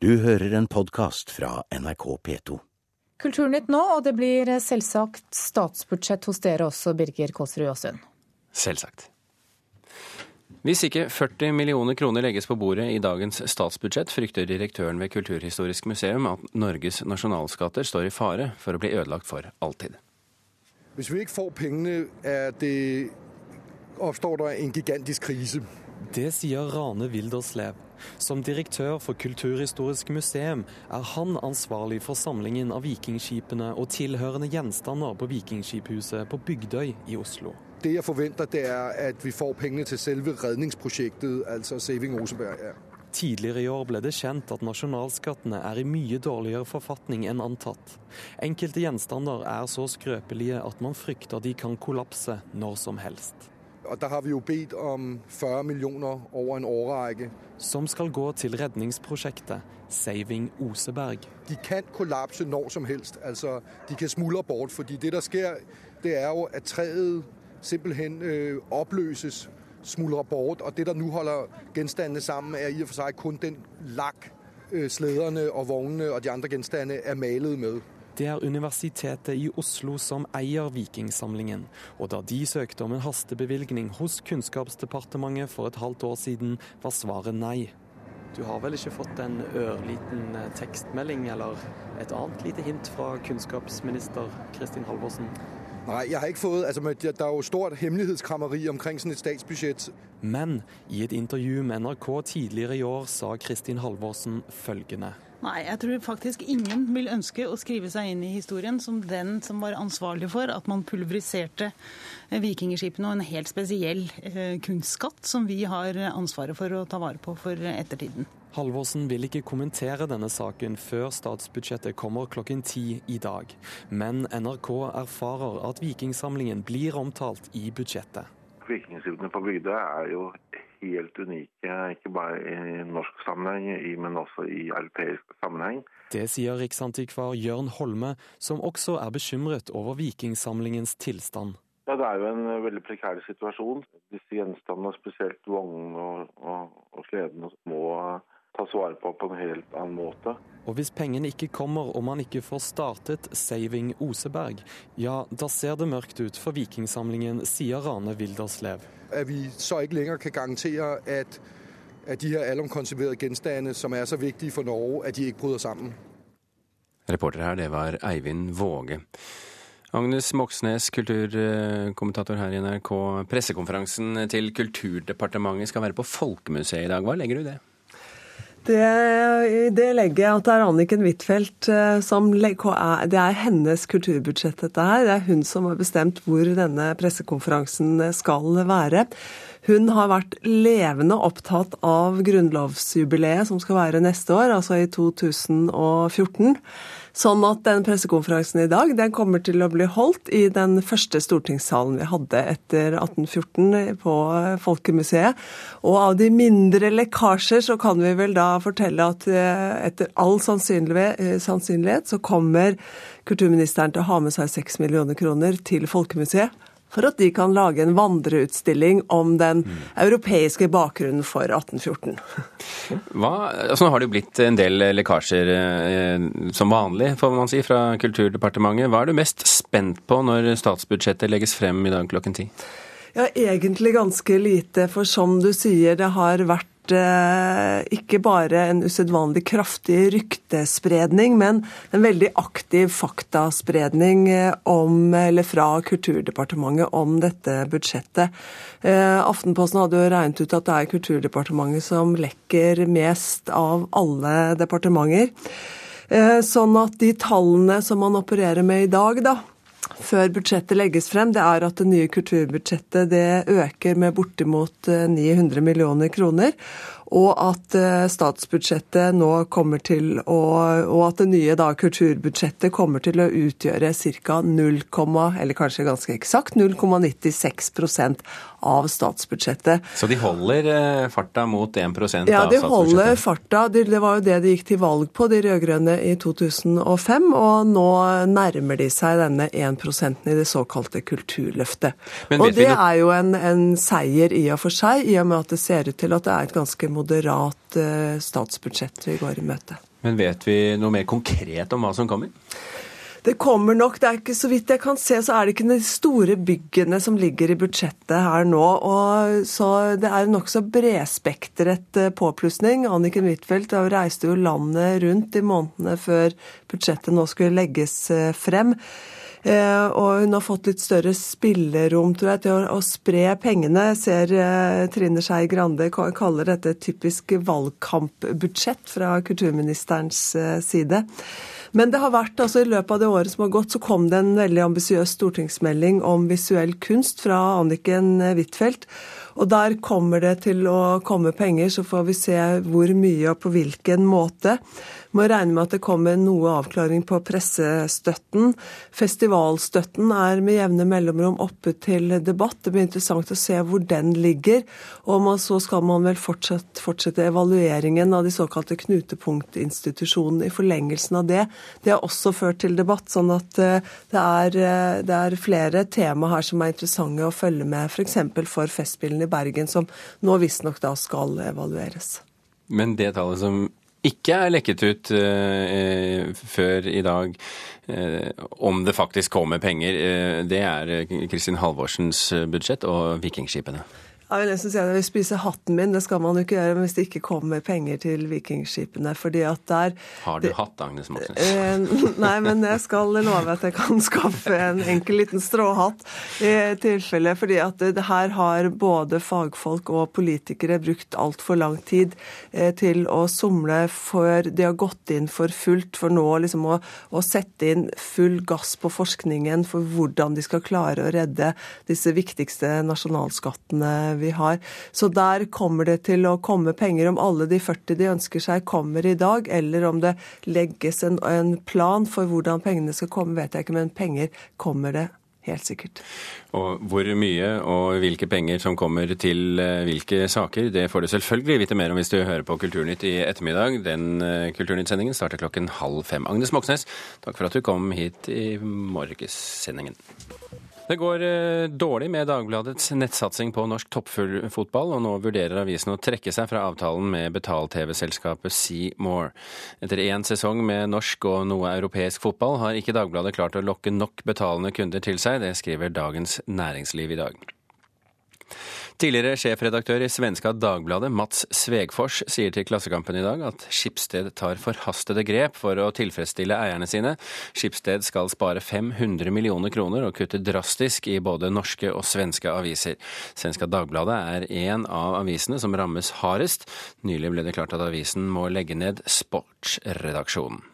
Du hører en podkast fra NRK P2. Kulturnytt nå, og det blir selvsagt statsbudsjett hos dere også, Birger Kåsrud Aasund. Selvsagt. Hvis ikke 40 millioner kroner legges på bordet i dagens statsbudsjett, frykter direktøren ved Kulturhistorisk museum at Norges nasjonalskatter står i fare for å bli ødelagt for alltid. Hvis vi ikke får pengene, er det, oppstår det en gigantisk krise. Det sier Rane Wilderslev. Som direktør for Kulturhistorisk museum er han ansvarlig for samlingen av vikingskipene og tilhørende gjenstander på Vikingskiphuset på Bygdøy i Oslo. Det jeg forventer, det er at vi får pengene til selve redningsprosjektet, altså Saving Oseberg. Ja. Tidligere i år ble det kjent at nasjonalskattene er i mye dårligere forfatning enn antatt. Enkelte gjenstander er så skrøpelige at man frykter de kan kollapse når som helst. Og Der har vi jo bedt om 40 millioner over en årrække. Som skal gå til redningsprosjektet Saving Oseberg. De kan kollapse når som helst. Altså, de kan smuldre bort. fordi det der skjer, det er jo at treet simpelthen øh, oppløses, smuldrer bort. Og det der nå holder gjenstandene sammen, er i og for seg kun den lakk øh, slederne og vognene og de andre gjenstandene er malet med. Det er Universitetet i Oslo som eier Vikingsamlingen, og da de søkte om en hastebevilgning hos Kunnskapsdepartementet for et halvt år siden, var svaret nei. Du har vel ikke fått en ørliten eh, tekstmelding eller et annet lite hint fra kunnskapsminister Kristin Halvorsen? Nei, jeg har ikke fått, altså, Det er jo stort hemmelighetskrammeri omkring sånn et statsbudsjett. Men i et intervju med NRK tidligere i år sa Kristin Halvorsen følgende. Nei, jeg tror faktisk ingen vil ønske å skrive seg inn i historien som den som var ansvarlig for at man pulveriserte eh, vikingskipene og en helt spesiell eh, kunstskatt som vi har ansvaret for å ta vare på for ettertiden. Halvorsen vil ikke kommentere denne saken før statsbudsjettet kommer klokken ti i dag. Men NRK erfarer at Vikingsamlingen blir omtalt i budsjettet. Vikingskipene på Bygdøy er jo helt unike, ikke bare i norsk sammenheng, men også i europeisk sammenheng. Det sier riksantikvar Jørn Holme, som også er bekymret over vikingsamlingens tilstand. Ja, Det er jo en veldig prekær situasjon. Disse gjenstandene, spesielt vognene og, og, og sledene, må tas vare på på en helt annen måte. Og hvis pengene ikke kommer og man ikke får startet Saving Oseberg, ja, da ser det mørkt ut for Vikingsamlingen, sier Rane Wilderslev. At vi så ikke lenger kan garantere at, at de her allomkonserverte gjenstandene, som er så viktige for Norge, at de ikke bryter sammen. Reporter her, det var Eivind Våge. Agnes Moxnes, kulturkommentator her i NRK. Pressekonferansen til Kulturdepartementet skal være på Folkemuseet i dag. Hva legger du i det? Det, det legger jeg at det er Anniken Huitfeldt eh, som Det er hennes kulturbudsjett, dette her. Det er hun som har bestemt hvor denne pressekonferansen skal være. Hun har vært levende opptatt av grunnlovsjubileet som skal være neste år, altså i 2014. Sånn at den pressekonferansen i dag den kommer til å bli holdt i den første stortingssalen vi hadde etter 1814 på Folkemuseet. Og av de mindre lekkasjer så kan vi vel da fortelle at eh, etter all eh, sannsynlighet så kommer kulturministeren til å ha med seg 6 millioner kroner til Folkemuseet for at de kan lage en vandreutstilling om den europeiske bakgrunnen for 1814. Hva, altså nå har det jo blitt en del lekkasjer eh, som vanlig, får man si, fra Kulturdepartementet. Hva er du mest spent på når statsbudsjettet legges frem i dag klokken ti? Ja, egentlig ganske lite, for som du sier, det har vært Eh, ikke bare en usedvanlig kraftig ryktespredning, men en veldig aktiv faktaspredning eh, om, eller fra Kulturdepartementet om dette budsjettet. Eh, Aftenposten hadde jo regnet ut at det er Kulturdepartementet som lekker mest av alle departementer. Sånn at de tallene som man opererer med i dag, da, før budsjettet legges frem, det er at det nye kulturbudsjettet det øker med bortimot 900 millioner kroner og at eh, statsbudsjettet nå kommer til å Og at det nye da, kulturbudsjettet kommer til å utgjøre ca. 0, eller kanskje ganske eksakt 0,96% av statsbudsjettet. Så de holder eh, farta mot 1 av statsbudsjettet? Ja, de holder farta. Det var jo det de gikk til valg på, de rød-grønne, i 2005. Og nå nærmer de seg denne 1 i det såkalte Kulturløftet. Og det er jo en, en seier i og for seg, i og med at det ser ut til at det er et ganske moderat statsbudsjett vi går i møte. Men vet vi noe mer konkret om hva som kommer? Det kommer nok. det er ikke Så vidt jeg kan se, så er det ikke de store byggene som ligger i budsjettet her nå. og Så det er nokså bredspektret eh, påplussing. Anniken Huitfeldt reiste jo landet rundt i månedene før budsjettet nå skulle legges eh, frem. Eh, og hun har fått litt større spillerom tror jeg, til å, spre pengene. Ser Trine Skei Grande kaller dette et typisk valgkampbudsjett fra kulturministerens side. Men det har vært, altså i løpet av det året som har gått, så kom det en veldig ambisiøs stortingsmelding om visuell kunst fra Anniken Huitfeldt. Og der kommer det til å komme penger, så får vi se hvor mye og på hvilken måte. Må regne med at det kommer noe avklaring på pressestøtten. Festivalstøtten er med jevne mellomrom oppe til debatt. Det blir interessant å se hvor den ligger. Og så skal man vel fortsette, fortsette evalueringen av de såkalte knutepunktinstitusjonene i forlengelsen av det. Det har også ført til debatt, sånn at eh, det er, eh, det er flere tema her som er interessante å følge med, f.eks. For, for Festspillene Bergen, som nå visstnok da skal evalueres. Men det tallet som ikke er lekket ut eh, før i dag, eh, om det faktisk kommer penger, eh, det er Kristin Halvorsens budsjett og Vikingskipene. Jeg vil nesten si at jeg vil spise hatten min. Det skal man jo ikke gjøre hvis det ikke kommer penger til vikingskipene. fordi at der... Har du hatt, Agnes Moxnes? Eh, nei, men jeg skal love at jeg kan skaffe en enkel liten stråhatt i tilfelle. fordi at det her har både fagfolk og politikere brukt altfor lang tid eh, til å somle før de har gått inn for fullt. For nå liksom å, å sette inn full gass på forskningen for hvordan de skal klare å redde disse viktigste nasjonalskattene vi har. Så der kommer det til å komme penger. Om alle de 40 de ønsker seg kommer i dag, eller om det legges en, en plan for hvordan pengene skal komme, vet jeg ikke, men penger kommer det helt sikkert. Og hvor mye og hvilke penger som kommer til eh, hvilke saker, det får du selvfølgelig vite mer om hvis du hører på Kulturnytt i ettermiddag. Den eh, Kulturnytt-sendingen starter klokken halv fem. Agnes Moxnes, takk for at du kom hit i morgensendingen. Det går eh, dårlig med Dagbladets nettsatsing på norsk toppfotball, og nå vurderer avisen å trekke seg fra avtalen med betal-TV-selskapet Seymour. Etter én sesong med norsk og noe europeisk fotball har ikke Dagbladet klart å lokke nok betalende kunder til seg, det skriver Dagens Næringsliv i dag. Tidligere sjefredaktør i svenska Dagbladet, Mats Svegfors, sier til Klassekampen i dag at Skipsted tar forhastede grep for å tilfredsstille eierne sine. Skipsted skal spare 500 millioner kroner og kutte drastisk i både norske og svenske aviser. Svenska Dagbladet er en av avisene som rammes hardest. Nylig ble det klart at avisen må legge ned sportsredaksjonen.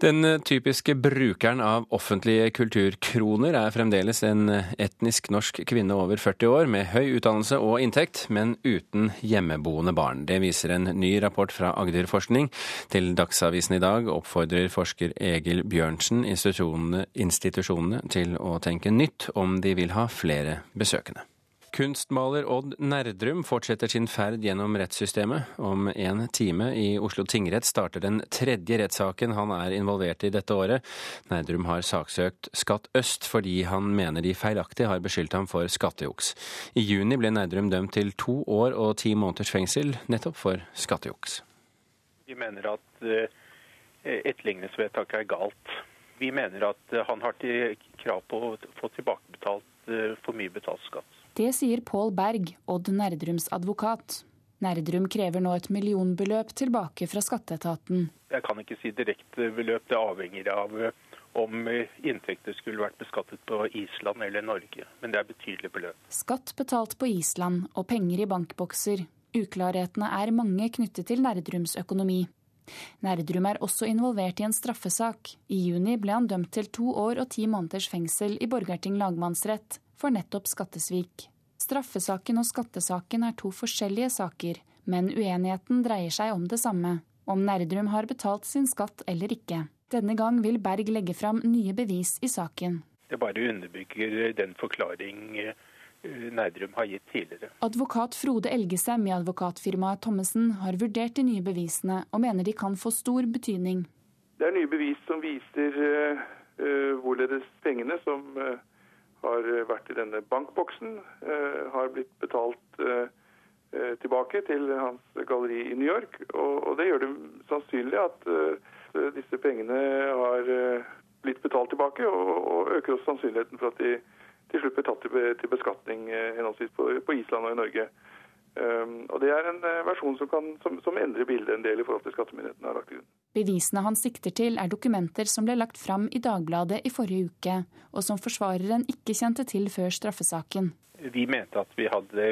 Den typiske brukeren av offentlige kulturkroner er fremdeles en etnisk norsk kvinne over 40 år med høy utdannelse og inntekt, men uten hjemmeboende barn. Det viser en ny rapport fra Agderforskning. Til Dagsavisen i dag oppfordrer forsker Egil Bjørnsen institusjonene, institusjonene til å tenke nytt om de vil ha flere besøkende. Kunstmaler Odd Nerdrum fortsetter sin ferd gjennom rettssystemet. Om en time i Oslo tingrett starter den tredje rettssaken han er involvert i dette året. Nerdrum har saksøkt Skatt Øst fordi han mener de feilaktig har beskyldt ham for skattejuks. I juni ble Nerdrum dømt til to år og ti måneders fengsel nettopp for skattejuks. Vi mener at eh, etterligningsvedtaket er galt. Vi mener at eh, han har krav på å få tilbakebetalt eh, for mye betalt skatt. Det sier Pål Berg, Odd Nerdrums advokat. Nerdrum krever nå et millionbeløp tilbake fra skatteetaten. Jeg kan ikke si direkte beløp, det avhenger av eh, om eh, inntekter skulle vært beskattet på Island eller Norge. Men det er betydelig beløp. Skatt betalt på Island og penger i bankbokser. Uklarhetene er mange knyttet til Nerdrums økonomi. Nerdrum er også involvert i en straffesak. I juni ble han dømt til to år og ti måneders fengsel i Borgarting lagmannsrett for nettopp skattesvik. Straffesaken og skattesaken er to forskjellige saker, men uenigheten dreier seg om det samme, om Nerdrum har betalt sin skatt eller ikke. Denne gang vil Berg legge fram nye bevis i saken. Det bare underbygger den forklaring eh, Nerdrum har gitt tidligere. Advokat Frode Elgesem i advokatfirmaet Thommessen har vurdert de nye bevisene, og mener de kan få stor betydning. Det er nye bevis som viser uh, uh, hvorledes pengene som uh, har vært i denne bankboksen, eh, har blitt betalt eh, eh, tilbake til hans galleri i New York. Og, det gjør det sannsynlig at disse pengene har blitt betalt tilbake, og, øker også sannsynligheten for at de til slutt blir tatt til, beskatning henholdsvis på, Island og i Norge. Um, og Det er en versjon som, kan, som, som endrer bildet en del i forhold til skattemyndighetene har lagt til grunn. Bevisene han sikter til er dokumenter som ble lagt fram i Dagbladet i forrige uke, og som forsvareren ikke kjente til før straffesaken. Vi mente at vi hadde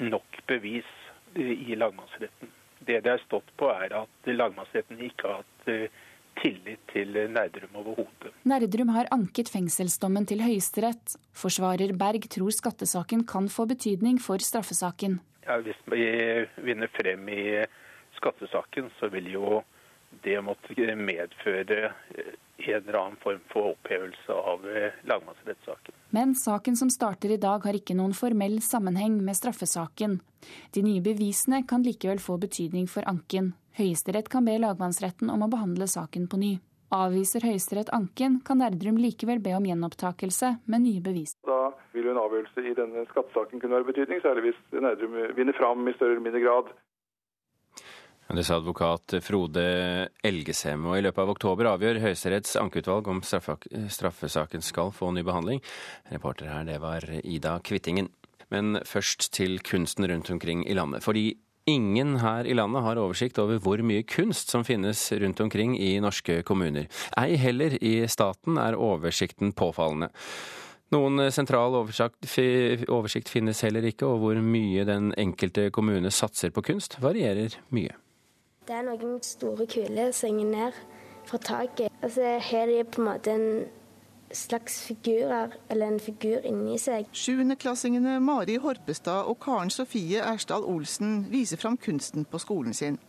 nok bevis i lagmannsretten. Det det er stått på, er at lagmannsretten ikke har hatt eh, tillit til Nerdrum overhodet. Nerdrum har anket fengselsdommen til Høyesterett. Forsvarer Berg tror skattesaken kan få betydning for straffesaken. Ja, hvis vi vinner frem i skattesaken, så vil jo det måtte medføre en eller annen form for opphevelse av eh, lagmannsrettssaken. Men saken som starter i dag har ikke noen formell sammenheng med straffesaken. De nye bevisene kan likevel få betydning for anken. Høyesterett kan be lagmannsretten om å behandle saken på ny. Avviser Høyesterett anken, kan Nerdrum likevel be om gjenopptakelse med nye bevis. Da vil jo en avgjørelse i denne skattesaken kunne være betydning, særlig hvis Nerdrum vinner fram i større eller mindre grad. Det sa advokat Frode Elgesem. Og I løpet av oktober avgjør Høyesteretts ankeutvalg om straffesaken skal få ny behandling. Reporter her, det var Ida Kvittingen. Men først til kunsten rundt omkring i landet. Fordi ingen her i landet har oversikt over hvor mye kunst som finnes rundt omkring i norske kommuner. Ei heller i staten er oversikten påfallende. Noen sentral oversikt finnes heller ikke, og hvor mye den enkelte kommune satser på kunst, varierer mye. Det er noen store kuler som henger ned fra taket. Og så har de på en måte en slags figurer, eller en figur inni seg. Sjuendeklassingene Mari Horpestad og Karen Sofie Ersdal Olsen viser fram kunsten på skolen sin.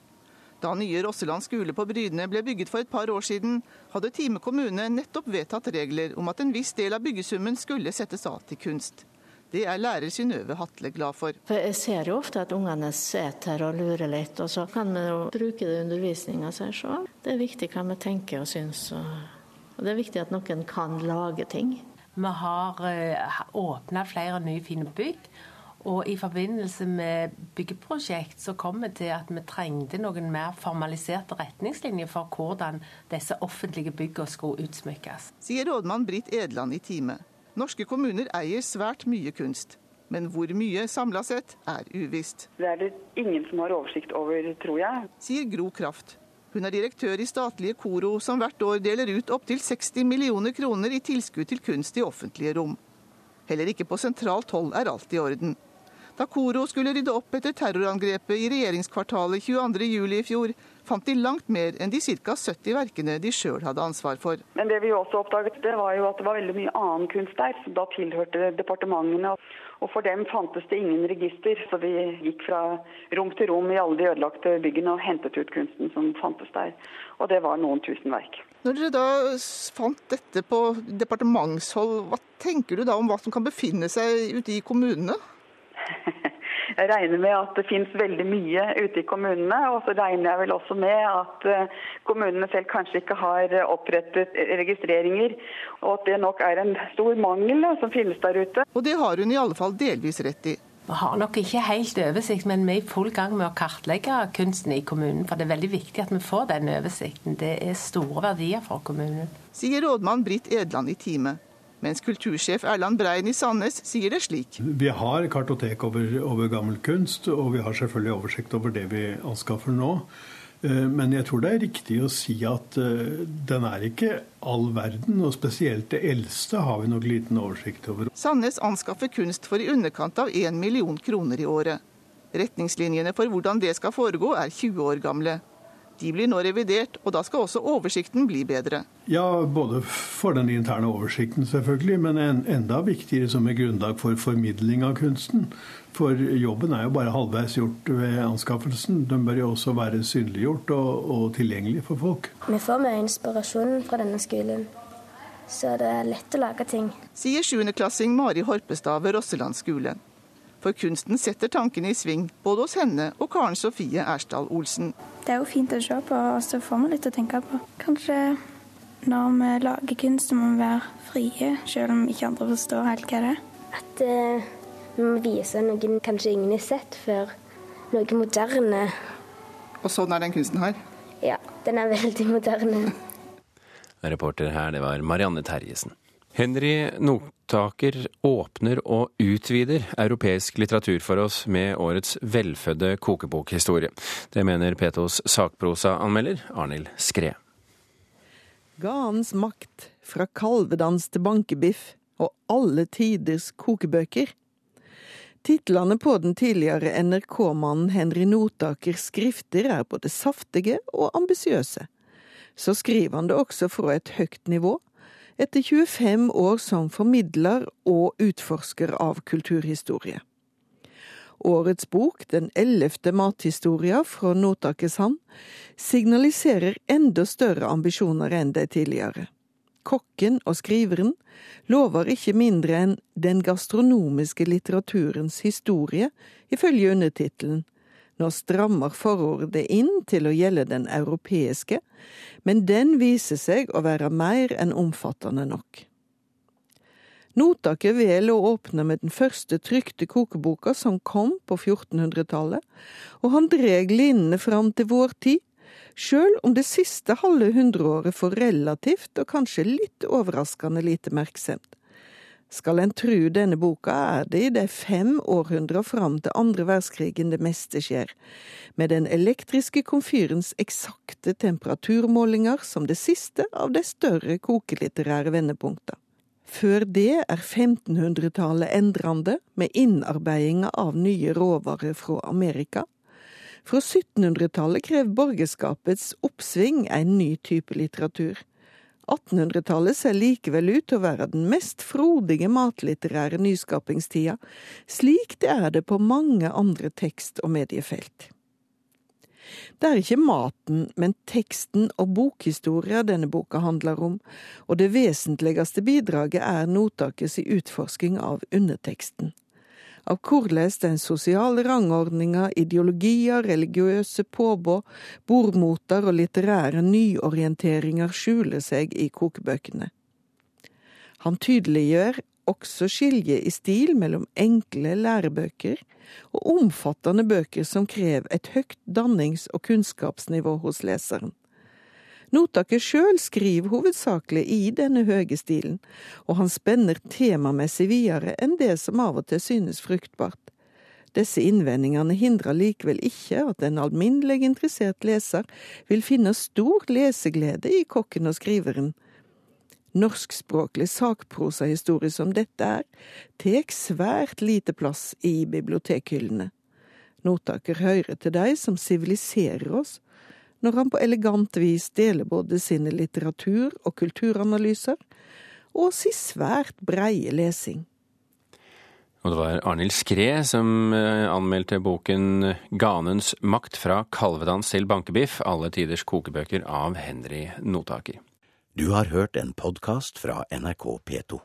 Da nye Rosseland skole på Bryne ble bygget for et par år siden, hadde Time kommune nettopp vedtatt regler om at en viss del av byggesummen skulle settes av til kunst. Det er lærer Synnøve Hatle glad for. for. Jeg ser jo ofte at ungene sitter og lurer litt, og så kan vi jo bruke det i undervisninga. Det er viktig hva vi tenker og syns. Og det er viktig at noen kan lage ting. Vi har eh, åpna flere nye fine bygg. Og i forbindelse med byggeprosjekt så kom vi til at vi trengte noen mer formaliserte retningslinjer for hvordan disse offentlige byggene skulle utsmykkes. Sier rådmann Britt Edland i Time. Norske kommuner eier svært mye kunst. Men hvor mye samla sett er uvisst. Det er det ingen som har oversikt over, tror jeg. Sier Gro Kraft. Hun er direktør i statlige Koro, som hvert år deler ut opptil 60 millioner kroner i tilskudd til kunst i offentlige rom. Heller ikke på sentralt hold er alt i orden. Da Koro skulle rydde opp etter terrorangrepet i regjeringskvartalet 22.07 i fjor, fant de langt mer enn de ca. 70 verkene de sjøl hadde ansvar for. Men det vi også oppdaget, det var jo at det var veldig mye annen kunst der, som da tilhørte departementene. Og for dem fantes det ingen register, så vi gikk fra rom til rom i alle de ødelagte byggene og hentet ut kunsten som fantes der. Og det var noen tusen verk. Når dere da fant dette på departementshold, hva tenker du da om hva som kan befinne seg ute i kommunene? Jeg regner med at det finnes veldig mye ute i kommunene. Og så regner jeg vel også med at eh, kommunene selv kanskje ikke har opprettet registreringer. Og at det nok er en stor mangel som finnes der ute. Og det har hun i alle fall delvis rett i. Vi har nok ikke helt oversikt, men vi er i full gang med å kartlegge kunsten i kommunen. For det er veldig viktig at vi får den oversikten. Det er store verdier for kommunen. Sier rådmann Britt Edland i Time mens kultursjef Erland Brein i Sandnes sier det slik. Vi har kartotek over, over gammel kunst, og vi har selvfølgelig oversikt over det vi anskaffer nå. Eh, men jeg tror det er riktig å si at eh, den er ikke all verden, og spesielt det eldste har vi nok liten oversikt over. Sandnes anskaffer kunst for i underkant av 1 million kroner i året. Retningslinjene for hvordan det skal foregå er 20 år gamle. De blir nå revidert, og da skal også oversikten bli bedre. Ja, både for den interne oversikten selvfølgelig, men en, enda viktigere som et grunnlag for formidling av kunsten. For jobben er jo bare halvveis gjort ved anskaffelsen. Den bør jo også være synliggjort og, og tilgjengelig for folk. Vi får mye inspirasjon fra denne skolen, så det er lett å lage ting. Sier 7.-klassing Mari Horpestad ved Rosseland skole. For kunsten setter tankene i sving, både hos henne og Karen Sofie Ersdal Olsen. Det er jo fint å se på, og så får man litt å tenke på. Kanskje når vi lager kunst, så må vi være frie, selv om ikke andre forstår helt hva det er. At eh, vi må vise noen kanskje ingen har sett før. noe moderne. Og sånn er den kunsten her? Ja, den er veldig moderne. Reporter her, det var Marianne Terjesen. Henry Notaker åpner og utvider europeisk litteratur for oss med årets velfødde kokebokhistorie. Det mener Petos sakprosaanmelder Arnhild Skre. Ganens makt, fra kalvedans til bankebiff og alle tiders kokebøker. Titlene på den tidligere NRK-mannen Henry Notakers skrifter er både saftige og ambisiøse. Så skriver han det også fra et høyt nivå, etter 25 år som formidler og utforsker av kulturhistorie. Årets bok, den ellevte mathistoria fra Notakes hand, signaliserer enda større ambisjoner enn de tidligere. Kokken og skriveren lover ikke mindre enn den gastronomiske litteraturens historie, ifølge undertittelen. Nå strammer forordet inn til å gjelde den europeiske, men den viser seg å være mer enn omfattende nok. Notaket velger å åpne med den første trykte kokeboka som kom på 1400-tallet, og han dreg linene fram til vår tid, sjøl om det siste halve hundreåret får relativt og kanskje litt overraskende lite merksomt. Skal en tru denne boka, er det i de fem århundrer fram til andre verdenskrigen det meste skjer, med den elektriske komfyrens eksakte temperaturmålinger som det siste av de større kokelitterære vendepunkter. Før det er 1500-tallet endrende, med innarbeidinga av nye råvarer fra Amerika. Fra 1700-tallet krev borgerskapets oppsving en ny type litteratur. 1800-tallet ser likevel ut til å være den mest frodige matlitterære nyskapingstida, slik det er det på mange andre tekst- og mediefelt. Det er ikke maten, men teksten og bokhistoria denne boka handler om, og det vesentligste bidraget er notakets i utforsking av underteksten. Av hvordan den sosiale rangordninga, ideologier, religiøse påbå, bordmoter og litterære nyorienteringer skjuler seg i kokebøkene. Han tydeliggjør også skilje i stil mellom enkle lærebøker og omfattende bøker som krever et høyt dannings- og kunnskapsnivå hos leseren. Notaker sjøl skriver hovedsakelig i denne høye stilen, og han spenner temamessig videre enn det som av og til synes fruktbart. Disse innvendingene hindrer likevel ikke at en alminnelig interessert leser vil finne stor leseglede i Kokken og skriveren, norskspråklig sakprosahistorie som dette er, tek svært lite plass i bibliotekhyllene. Notaker hører til de som siviliserer oss, når han på elegant vis deler både sine litteratur- og kulturanalyser, og si svært breie lesing. Og det var Arnhild Skræ som eh, anmeldte boken 'Ganens makt fra kalvedans til bankebiff', alle tiders kokebøker av Henry Notaker. Du har hørt en podkast fra NRK P2.